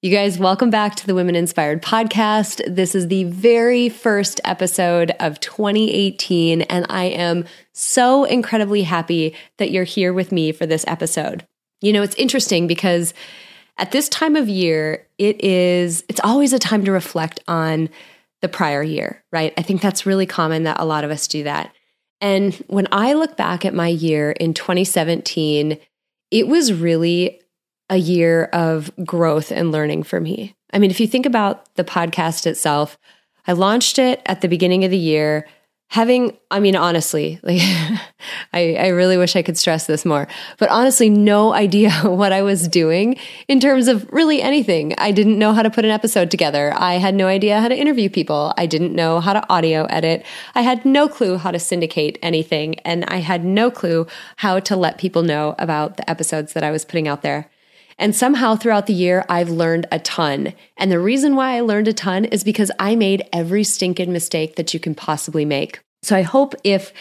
You guys, welcome back to the Women Inspired podcast. This is the very first episode of 2018, and I am so incredibly happy that you're here with me for this episode. You know, it's interesting because at this time of year, it is, it's always a time to reflect on the prior year, right? I think that's really common that a lot of us do that. And when I look back at my year in 2017, it was really a year of growth and learning for me. I mean, if you think about the podcast itself, I launched it at the beginning of the year having i mean honestly like I, I really wish i could stress this more but honestly no idea what i was doing in terms of really anything. I didn't know how to put an episode together. I had no idea how to interview people. I didn't know how to audio edit. I had no clue how to syndicate anything and i had no clue how to let people know about the episodes that i was putting out there and somehow throughout the year, I've learned a ton. And the reason why I learned a ton is because I made every stinking mistake that you can possibly make. So I hope if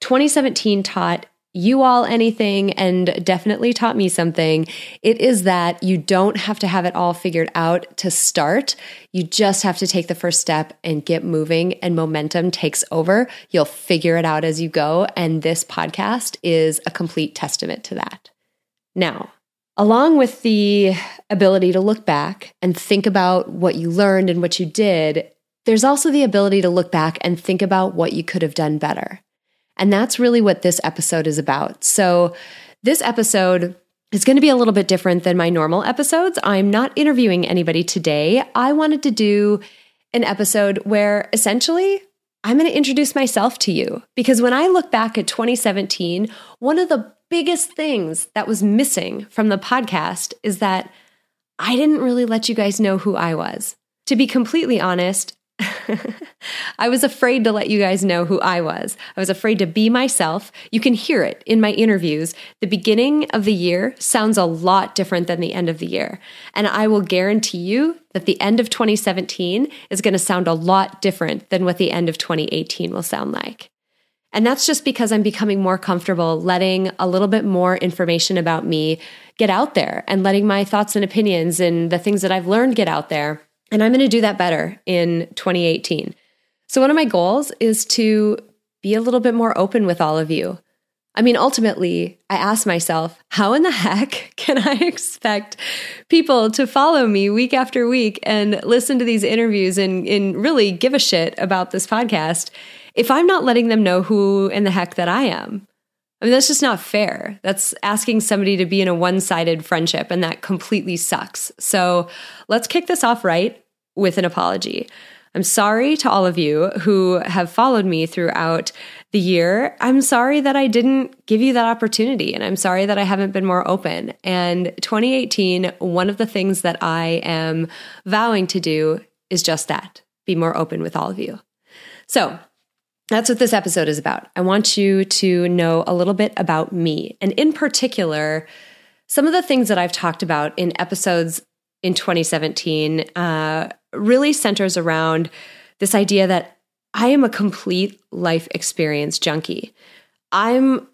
2017 taught you all anything and definitely taught me something, it is that you don't have to have it all figured out to start. You just have to take the first step and get moving, and momentum takes over. You'll figure it out as you go. And this podcast is a complete testament to that. Now, along with the ability to look back and think about what you learned and what you did, there's also the ability to look back and think about what you could have done better. And that's really what this episode is about. So, this episode is going to be a little bit different than my normal episodes. I'm not interviewing anybody today. I wanted to do an episode where essentially I'm going to introduce myself to you because when I look back at 2017, one of the biggest things that was missing from the podcast is that I didn't really let you guys know who I was. To be completely honest, I was afraid to let you guys know who I was. I was afraid to be myself. You can hear it in my interviews. The beginning of the year sounds a lot different than the end of the year. And I will guarantee you that the end of 2017 is going to sound a lot different than what the end of 2018 will sound like. And that's just because I'm becoming more comfortable letting a little bit more information about me get out there and letting my thoughts and opinions and the things that I've learned get out there. And I'm going to do that better in 2018. So, one of my goals is to be a little bit more open with all of you. I mean, ultimately, I ask myself, how in the heck can I expect people to follow me week after week and listen to these interviews and, and really give a shit about this podcast if I'm not letting them know who in the heck that I am? I mean, that's just not fair. That's asking somebody to be in a one sided friendship, and that completely sucks. So let's kick this off right with an apology. I'm sorry to all of you who have followed me throughout the year. I'm sorry that I didn't give you that opportunity, and I'm sorry that I haven't been more open. And 2018, one of the things that I am vowing to do is just that be more open with all of you. So, that's what this episode is about. I want you to know a little bit about me, and in particular, some of the things that I've talked about in episodes in 2017 uh, really centers around this idea that I am a complete life experience junkie. I'm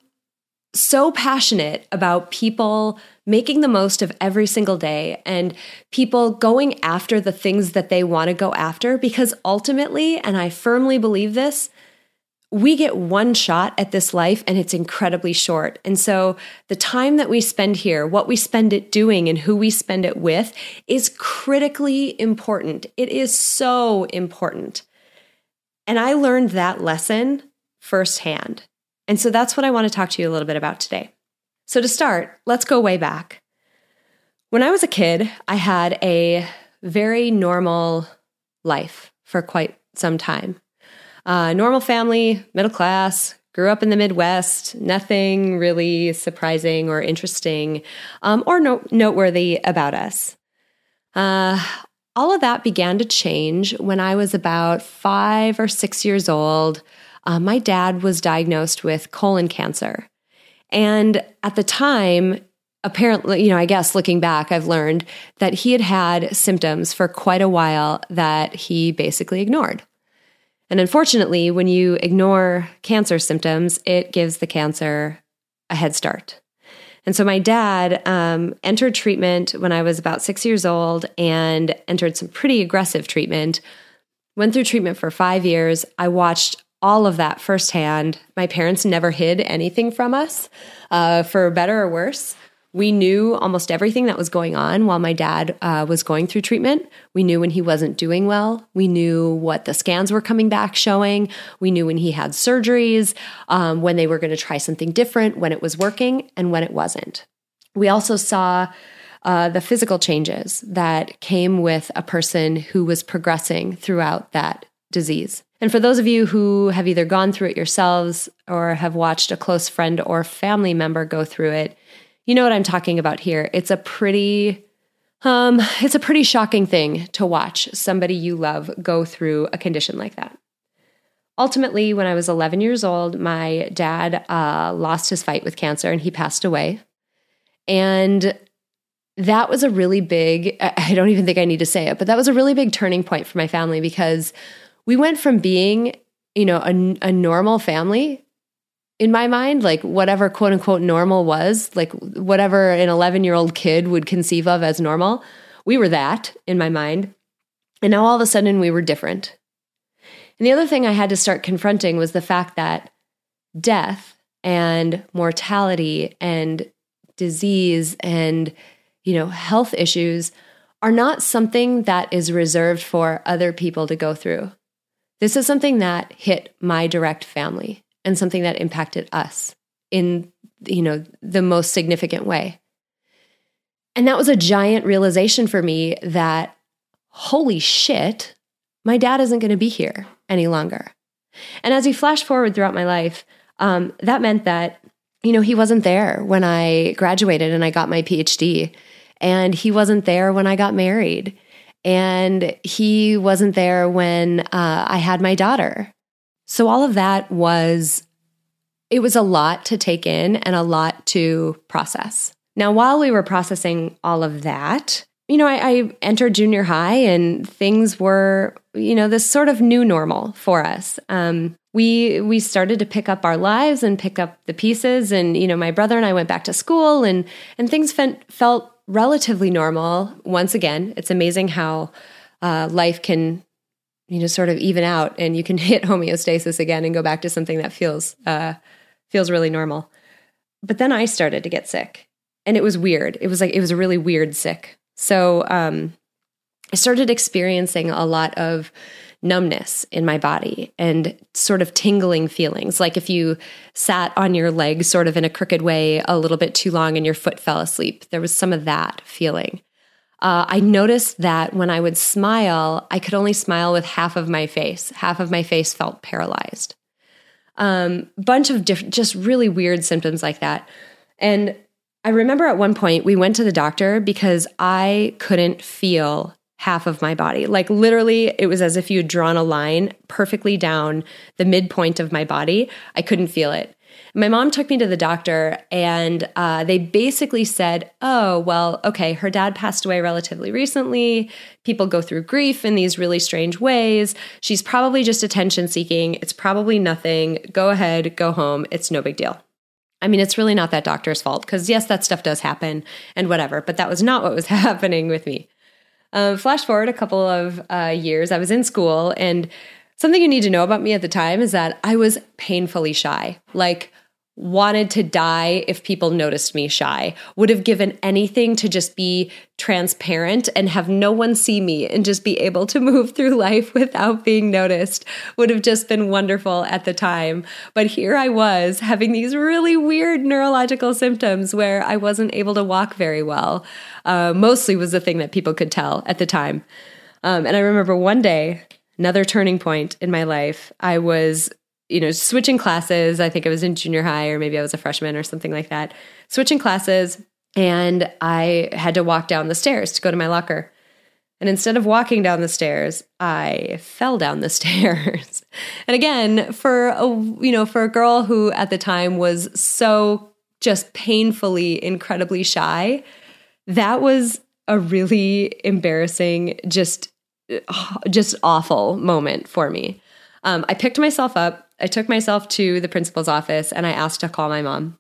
so passionate about people making the most of every single day and people going after the things that they want to go after because ultimately, and I firmly believe this, we get one shot at this life and it's incredibly short. And so the time that we spend here, what we spend it doing, and who we spend it with is critically important. It is so important. And I learned that lesson firsthand. And so that's what I want to talk to you a little bit about today. So to start, let's go way back. When I was a kid, I had a very normal life for quite some time. Uh, normal family, middle class, grew up in the Midwest, nothing really surprising or interesting um, or no- noteworthy about us. Uh, all of that began to change when I was about five or six years old. Uh, my dad was diagnosed with colon cancer. And at the time, apparently, you know, I guess looking back, I've learned that he had had symptoms for quite a while that he basically ignored. And unfortunately, when you ignore cancer symptoms, it gives the cancer a head start. And so my dad um, entered treatment when I was about six years old and entered some pretty aggressive treatment. Went through treatment for five years. I watched all of that firsthand. My parents never hid anything from us, uh, for better or worse. We knew almost everything that was going on while my dad uh, was going through treatment. We knew when he wasn't doing well. We knew what the scans were coming back showing. We knew when he had surgeries, um, when they were going to try something different, when it was working, and when it wasn't. We also saw uh, the physical changes that came with a person who was progressing throughout that disease. And for those of you who have either gone through it yourselves or have watched a close friend or family member go through it, you know what I'm talking about here. It's a pretty um it's a pretty shocking thing to watch somebody you love go through a condition like that. Ultimately, when I was 11 years old, my dad uh, lost his fight with cancer and he passed away. And that was a really big, I don't even think I need to say it, but that was a really big turning point for my family because we went from being, you know, a, a normal family in my mind, like whatever quote unquote normal was, like whatever an 11 year old kid would conceive of as normal, we were that in my mind. And now all of a sudden we were different. And the other thing I had to start confronting was the fact that death and mortality and disease and you know health issues are not something that is reserved for other people to go through. This is something that hit my direct family and something that impacted us in you know the most significant way. And that was a giant realization for me that holy shit my dad isn't going to be here any longer. And as we flash forward throughout my life um, that meant that you know he wasn't there when i graduated and i got my phd and he wasn't there when i got married and he wasn't there when uh, i had my daughter so all of that was it was a lot to take in and a lot to process. Now, while we were processing all of that, you know, I, I, entered junior high and things were, you know, this sort of new normal for us. Um, we we started to pick up our lives and pick up the pieces, and you know, my brother and I went back to school, and and things felt felt relatively normal. Once again, it's amazing how uh, life can you know sort of even out and you can hit homeostasis again and go back to something that feels uh, feels really normal. But then i started to get sick and it was weird. It was like it was a really weird sick. So um, i started experiencing a lot of numbness in my body and sort of tingling feelings. Like if you sat on your leg sort of in a crooked way a little bit too long and your foot fell asleep there was some of that feeling uh, I noticed that when I would smile, I could only smile with half of my face. Half of my face felt paralyzed. Um, bunch of different, just really weird symptoms like that. And I remember at one point we went to the doctor because I couldn't feel half of my body. Like literally, it was as if you had drawn a line perfectly down the midpoint of my body. I couldn't feel it. My mom took me to the doctor, and uh, they basically said, Oh, well, okay, her dad passed away relatively recently. People go through grief in these really strange ways. She's probably just attention seeking. It's probably nothing. Go ahead, go home. It's no big deal. I mean, it's really not that doctor's fault because, yes, that stuff does happen and whatever, but that was not what was happening with me. Um, flash forward a couple of uh, years, I was in school, and something you need to know about me at the time is that I was painfully shy. Like, wanted to die if people noticed me shy, would have given anything to just be transparent and have no one see me and just be able to move through life without being noticed, would have just been wonderful at the time. But here I was having these really weird neurological symptoms where I wasn't able to walk very well. Uh, mostly was the thing that people could tell at the time. Um, and I remember one day, another turning point in my life, I was you know, switching classes. I think I was in junior high or maybe I was a freshman or something like that. Switching classes and I had to walk down the stairs to go to my locker. And instead of walking down the stairs, I fell down the stairs. and again, for a you know, for a girl who at the time was so just painfully incredibly shy, that was a really embarrassing just just awful moment for me. Um, I picked myself up. I took myself to the principal's office and I asked to call my mom.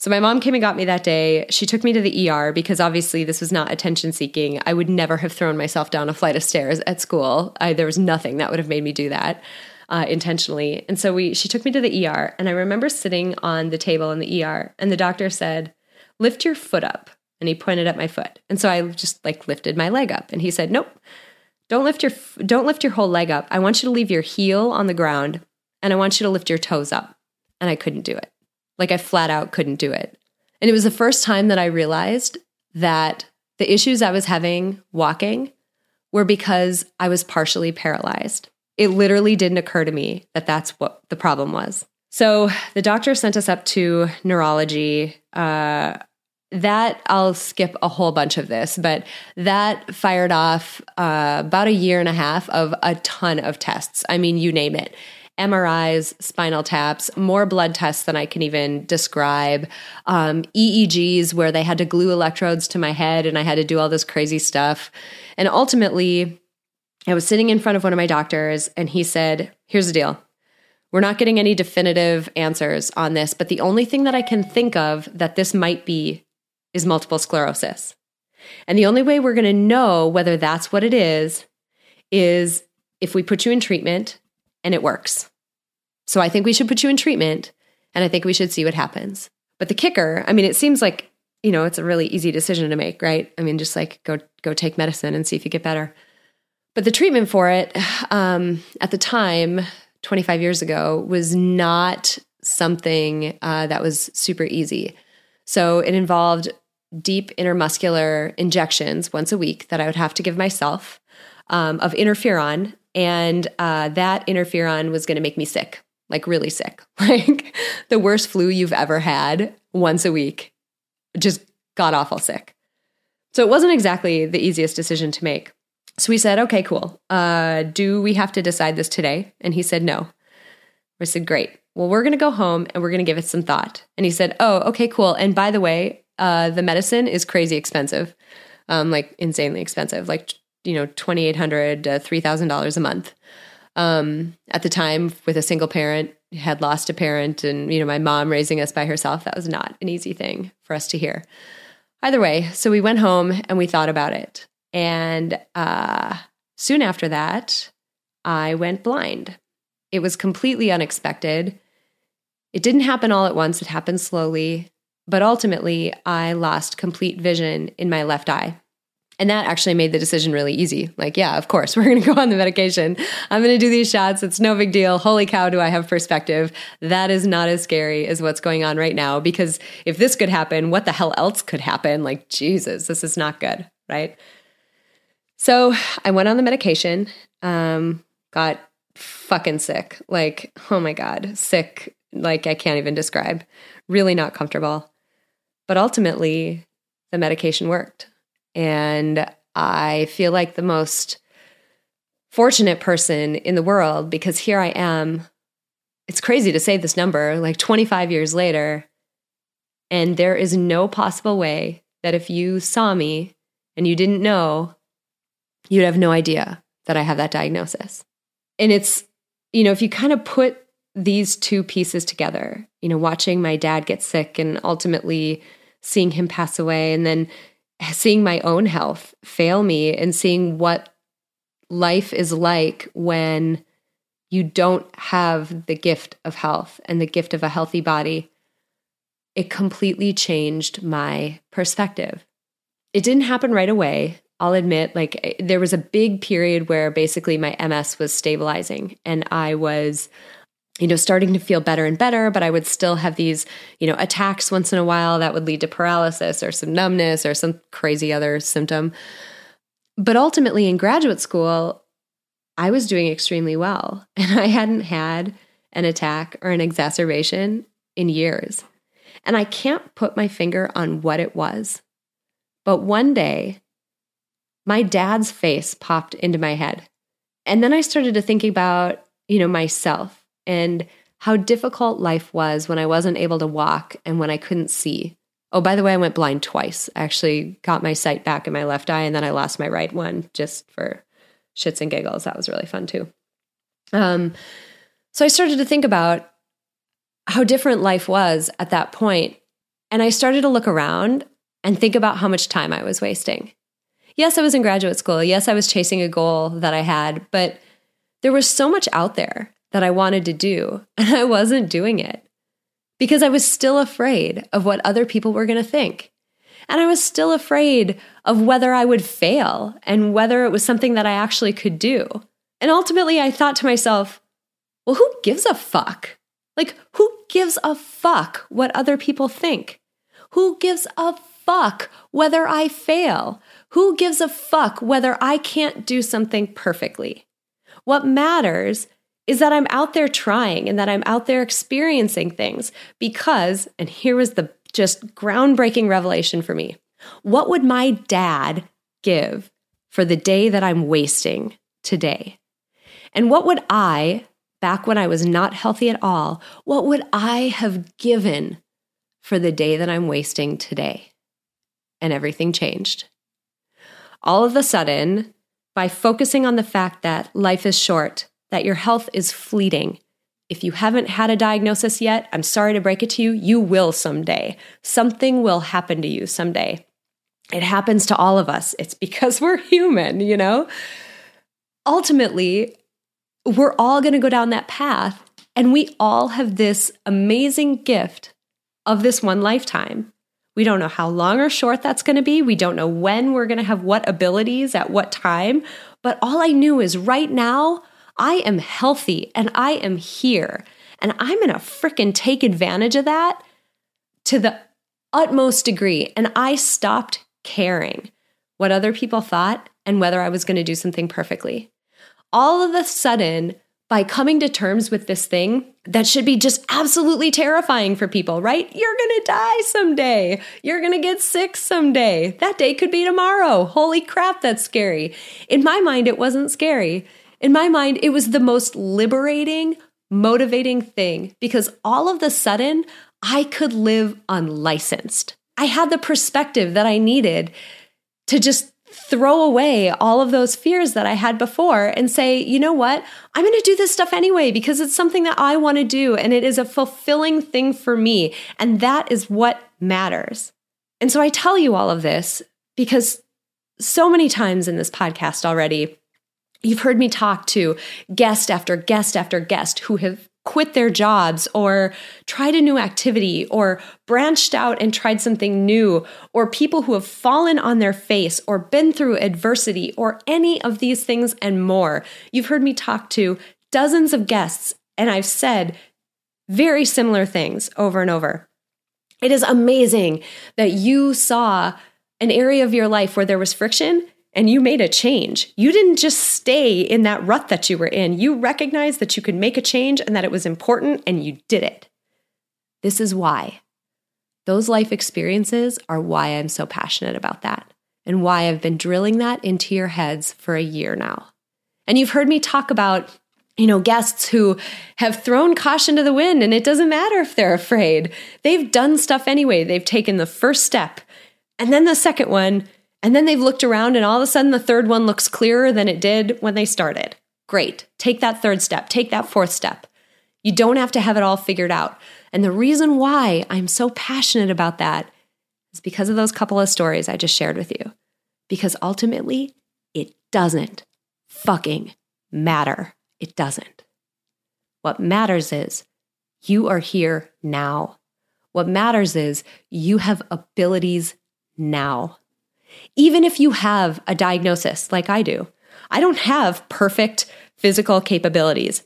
So my mom came and got me that day. She took me to the ER because obviously this was not attention seeking. I would never have thrown myself down a flight of stairs at school. I, there was nothing that would have made me do that uh, intentionally. And so we, she took me to the ER, and I remember sitting on the table in the ER, and the doctor said, "Lift your foot up," and he pointed at my foot. And so I just like lifted my leg up, and he said, "Nope, don't lift your don't lift your whole leg up. I want you to leave your heel on the ground, and I want you to lift your toes up." And I couldn't do it. Like I flat out couldn't do it. And it was the first time that I realized that the issues I was having walking were because I was partially paralyzed. It literally didn't occur to me that that's what the problem was. So the doctor sent us up to neurology. Uh, that I'll skip a whole bunch of this, but that fired off uh, about a year and a half of a ton of tests. I mean, you name it. MRIs, spinal taps, more blood tests than I can even describe, um, EEGs where they had to glue electrodes to my head and I had to do all this crazy stuff. And ultimately, I was sitting in front of one of my doctors and he said, Here's the deal. We're not getting any definitive answers on this, but the only thing that I can think of that this might be is multiple sclerosis. And the only way we're going to know whether that's what it is is if we put you in treatment and it works. So I think we should put you in treatment and I think we should see what happens. But the kicker, I mean, it seems like, you know, it's a really easy decision to make, right? I mean, just like go go take medicine and see if you get better. But the treatment for it um, at the time, 25 years ago, was not something uh, that was super easy. So it involved deep intermuscular injections once a week that I would have to give myself um, of interferon and uh, that interferon was going to make me sick, like really sick, like the worst flu you've ever had once a week. Just got awful sick. So it wasn't exactly the easiest decision to make. So we said, okay, cool. Uh, do we have to decide this today? And he said, no. I said, great. Well, we're going to go home and we're going to give it some thought. And he said, oh, okay, cool. And by the way, uh, the medicine is crazy expensive, um, like insanely expensive, like you know, 2,800 to $3,000 a month. Um, at the time, with a single parent, had lost a parent, and, you know, my mom raising us by herself, that was not an easy thing for us to hear. Either way, so we went home and we thought about it. And uh, soon after that, I went blind. It was completely unexpected. It didn't happen all at once, it happened slowly. But ultimately, I lost complete vision in my left eye. And that actually made the decision really easy. Like, yeah, of course, we're going to go on the medication. I'm going to do these shots. It's no big deal. Holy cow, do I have perspective? That is not as scary as what's going on right now. Because if this could happen, what the hell else could happen? Like, Jesus, this is not good, right? So I went on the medication, um, got fucking sick. Like, oh my God, sick. Like, I can't even describe. Really not comfortable. But ultimately, the medication worked. And I feel like the most fortunate person in the world because here I am. It's crazy to say this number, like 25 years later. And there is no possible way that if you saw me and you didn't know, you'd have no idea that I have that diagnosis. And it's, you know, if you kind of put these two pieces together, you know, watching my dad get sick and ultimately seeing him pass away, and then seeing my own health fail me and seeing what life is like when you don't have the gift of health and the gift of a healthy body, it completely changed my perspective. It didn't happen right away. I'll admit, like, eh, there was a big period where basically my MS was stabilizing and I was you know, starting to feel better and better, but I would still have these, you know, attacks once in a while that would lead to paralysis or some numbness or some crazy other symptom. But ultimately, in graduate school, I was doing extremely well, and I hadn't had an attack or an exacerbation in years. And I can't put my finger on what it was. But one day, my dad's face popped into my head. And then I started to think about, you know, myself and how difficult life was when I wasn't able to walk and when I couldn't see. Oh, by the way, I went blind twice. I actually got my sight back in my left eye and then I lost my right one just for shits and giggles. That was really fun too. Um, so I started to think about how different life was at that point, And I started to look around and think about how much time I was wasting. Yes, I was in graduate school. Yes, I was chasing a goal that I had, but there was so much out there that I wanted to do, and I wasn't doing it because I was still afraid of what other people were going to think. And I was still afraid of whether I would fail and whether it was something that I actually could do. And ultimately, I thought to myself, well, who gives a fuck? Like, who gives a fuck what other people think? Who gives a fuck whether I fail? Who gives a fuck whether I can't do something perfectly? What matters is that I'm out there trying and that I'm out there experiencing things because, and here was the just groundbreaking revelation for me. What would my dad give for the day that I'm wasting today? And what would I, back when I was not healthy at all, what would I have given for the day that I'm wasting today? And everything changed. All of a sudden, by focusing on the fact that life is short, that your health is fleeting. If you haven't had a diagnosis yet, I'm sorry to break it to you, you will someday. Something will happen to you someday. It happens to all of us. It's because we're human, you know? Ultimately, we're all going to go down that path, and we all have this amazing gift of this one lifetime. We don't know how long or short that's going to be. We don't know when we're going to have what abilities at what time. But all I knew is right now, I am healthy and I am here. And I'm going to fricking take advantage of that to the utmost degree. And I stopped caring what other people thought and whether I was going to do something perfectly. All of a sudden, by coming to terms with this thing that should be just absolutely terrifying for people, right? You're to die someday. You're to get sick someday. That day could be tomorrow. Holy crap, that's scary. In my mind, it wasn't scary. In my mind, it was the most liberating, motivating thing because all of the sudden, I could live unlicensed. I had the perspective that I needed to just throw away all of those fears that I had before and say, you know what? I'm going to do this stuff anyway because it's something that I want to do and it is a fulfilling thing for me. And that is what matters. And so I tell you all of this because so many times in this podcast already, You've heard me talk to guest after guest after guest who have quit their jobs or tried a new activity or branched out and tried something new, or people who have fallen on their face or been through adversity or any of these things and more. You've heard me talk to dozens of guests, and I've said very similar things over and over. It is amazing that you saw an area of your life where there was friction and you made a change. You didn't just stay in that rut that you were in. You recognized that you could make a change and that it was important and you did it. This is why. Those life experiences are why I'm so passionate about that and why I've been drilling that into your heads for a year now. And you've heard me talk about you know, guests who have thrown caution to the wind and it doesn't matter if they're afraid. They've done stuff anyway. They've taken the first step and then the second one and then they've looked around and all of a sudden the third one looks clearer than it did when they started. Great. Take that third step, take that fourth step. You don't have to have it all figured out. And the reason why I'm so passionate about that is because of those couple of stories I just shared with you. Because ultimately, it doesn't fucking matter. It doesn't. What matters is you are here now. What matters is you have abilities now. Even if you have a diagnosis like I do, I don't have perfect physical capabilities.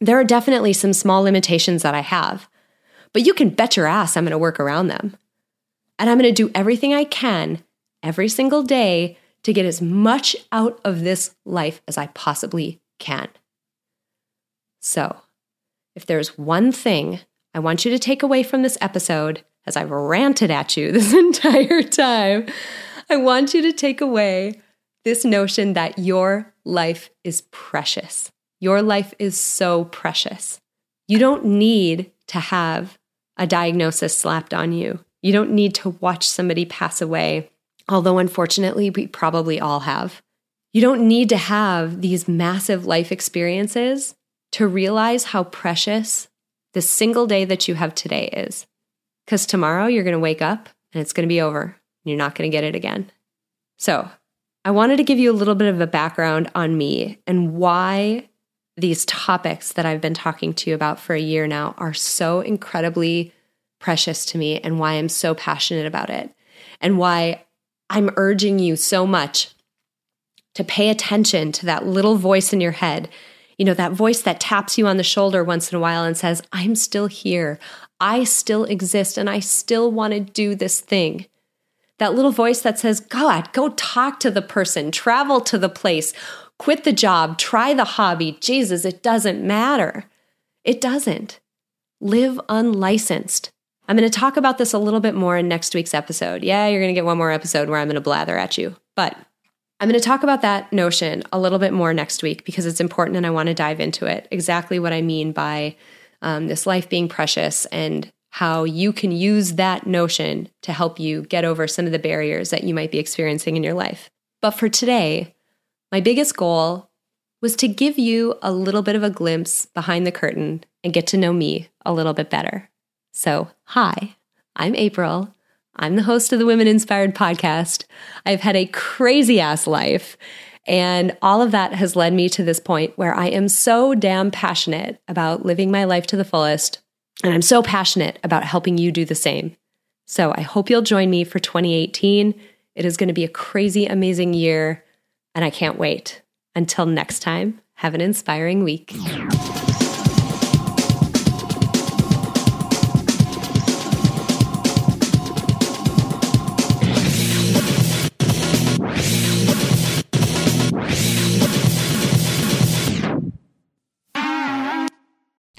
There are definitely some small limitations that I have, but you can bet your ass I'm going to work around them. And I'm going to do everything I can every single day to get as much out of this life as I possibly can. So, if there's one thing I want you to take away from this episode, as I've ranted at you this entire time, I want you to take away this notion that your life is precious. Your life is so precious. You don't need to have a diagnosis slapped on you. You don't need to watch somebody pass away, although unfortunately, we probably all have. You don't need to have these massive life experiences to realize how precious the single day that you have today is. Because tomorrow you're going to wake up and it's going to be over. You're not going to get it again. So, I wanted to give you a little bit of a background on me and why these topics that I've been talking to you about for a year now are so incredibly precious to me and why I'm so passionate about it and why I'm urging you so much to pay attention to that little voice in your head. You know, that voice that taps you on the shoulder once in a while and says, I'm still here. I still exist and I still want to do this thing. That little voice that says, God, go talk to the person, travel to the place, quit the job, try the hobby. Jesus, it doesn't matter. It doesn't. Live unlicensed. I'm going to talk about this a little bit more in next week's episode. Yeah, you're going to get one more episode where I'm going to blather at you, but I'm going to talk about that notion a little bit more next week because it's important and I want to dive into it. Exactly what I mean by um, this life being precious and how you can use that notion to help you get over some of the barriers that you might be experiencing in your life. But for today, my biggest goal was to give you a little bit of a glimpse behind the curtain and get to know me a little bit better. So, hi, I'm April. I'm the host of the Women Inspired podcast. I've had a crazy ass life. And all of that has led me to this point where I am so damn passionate about living my life to the fullest and I'm so passionate about helping you do the same. So I hope you'll join me for 2018. It is going to be a crazy, amazing year, and I can't wait. Until next time, have an inspiring week.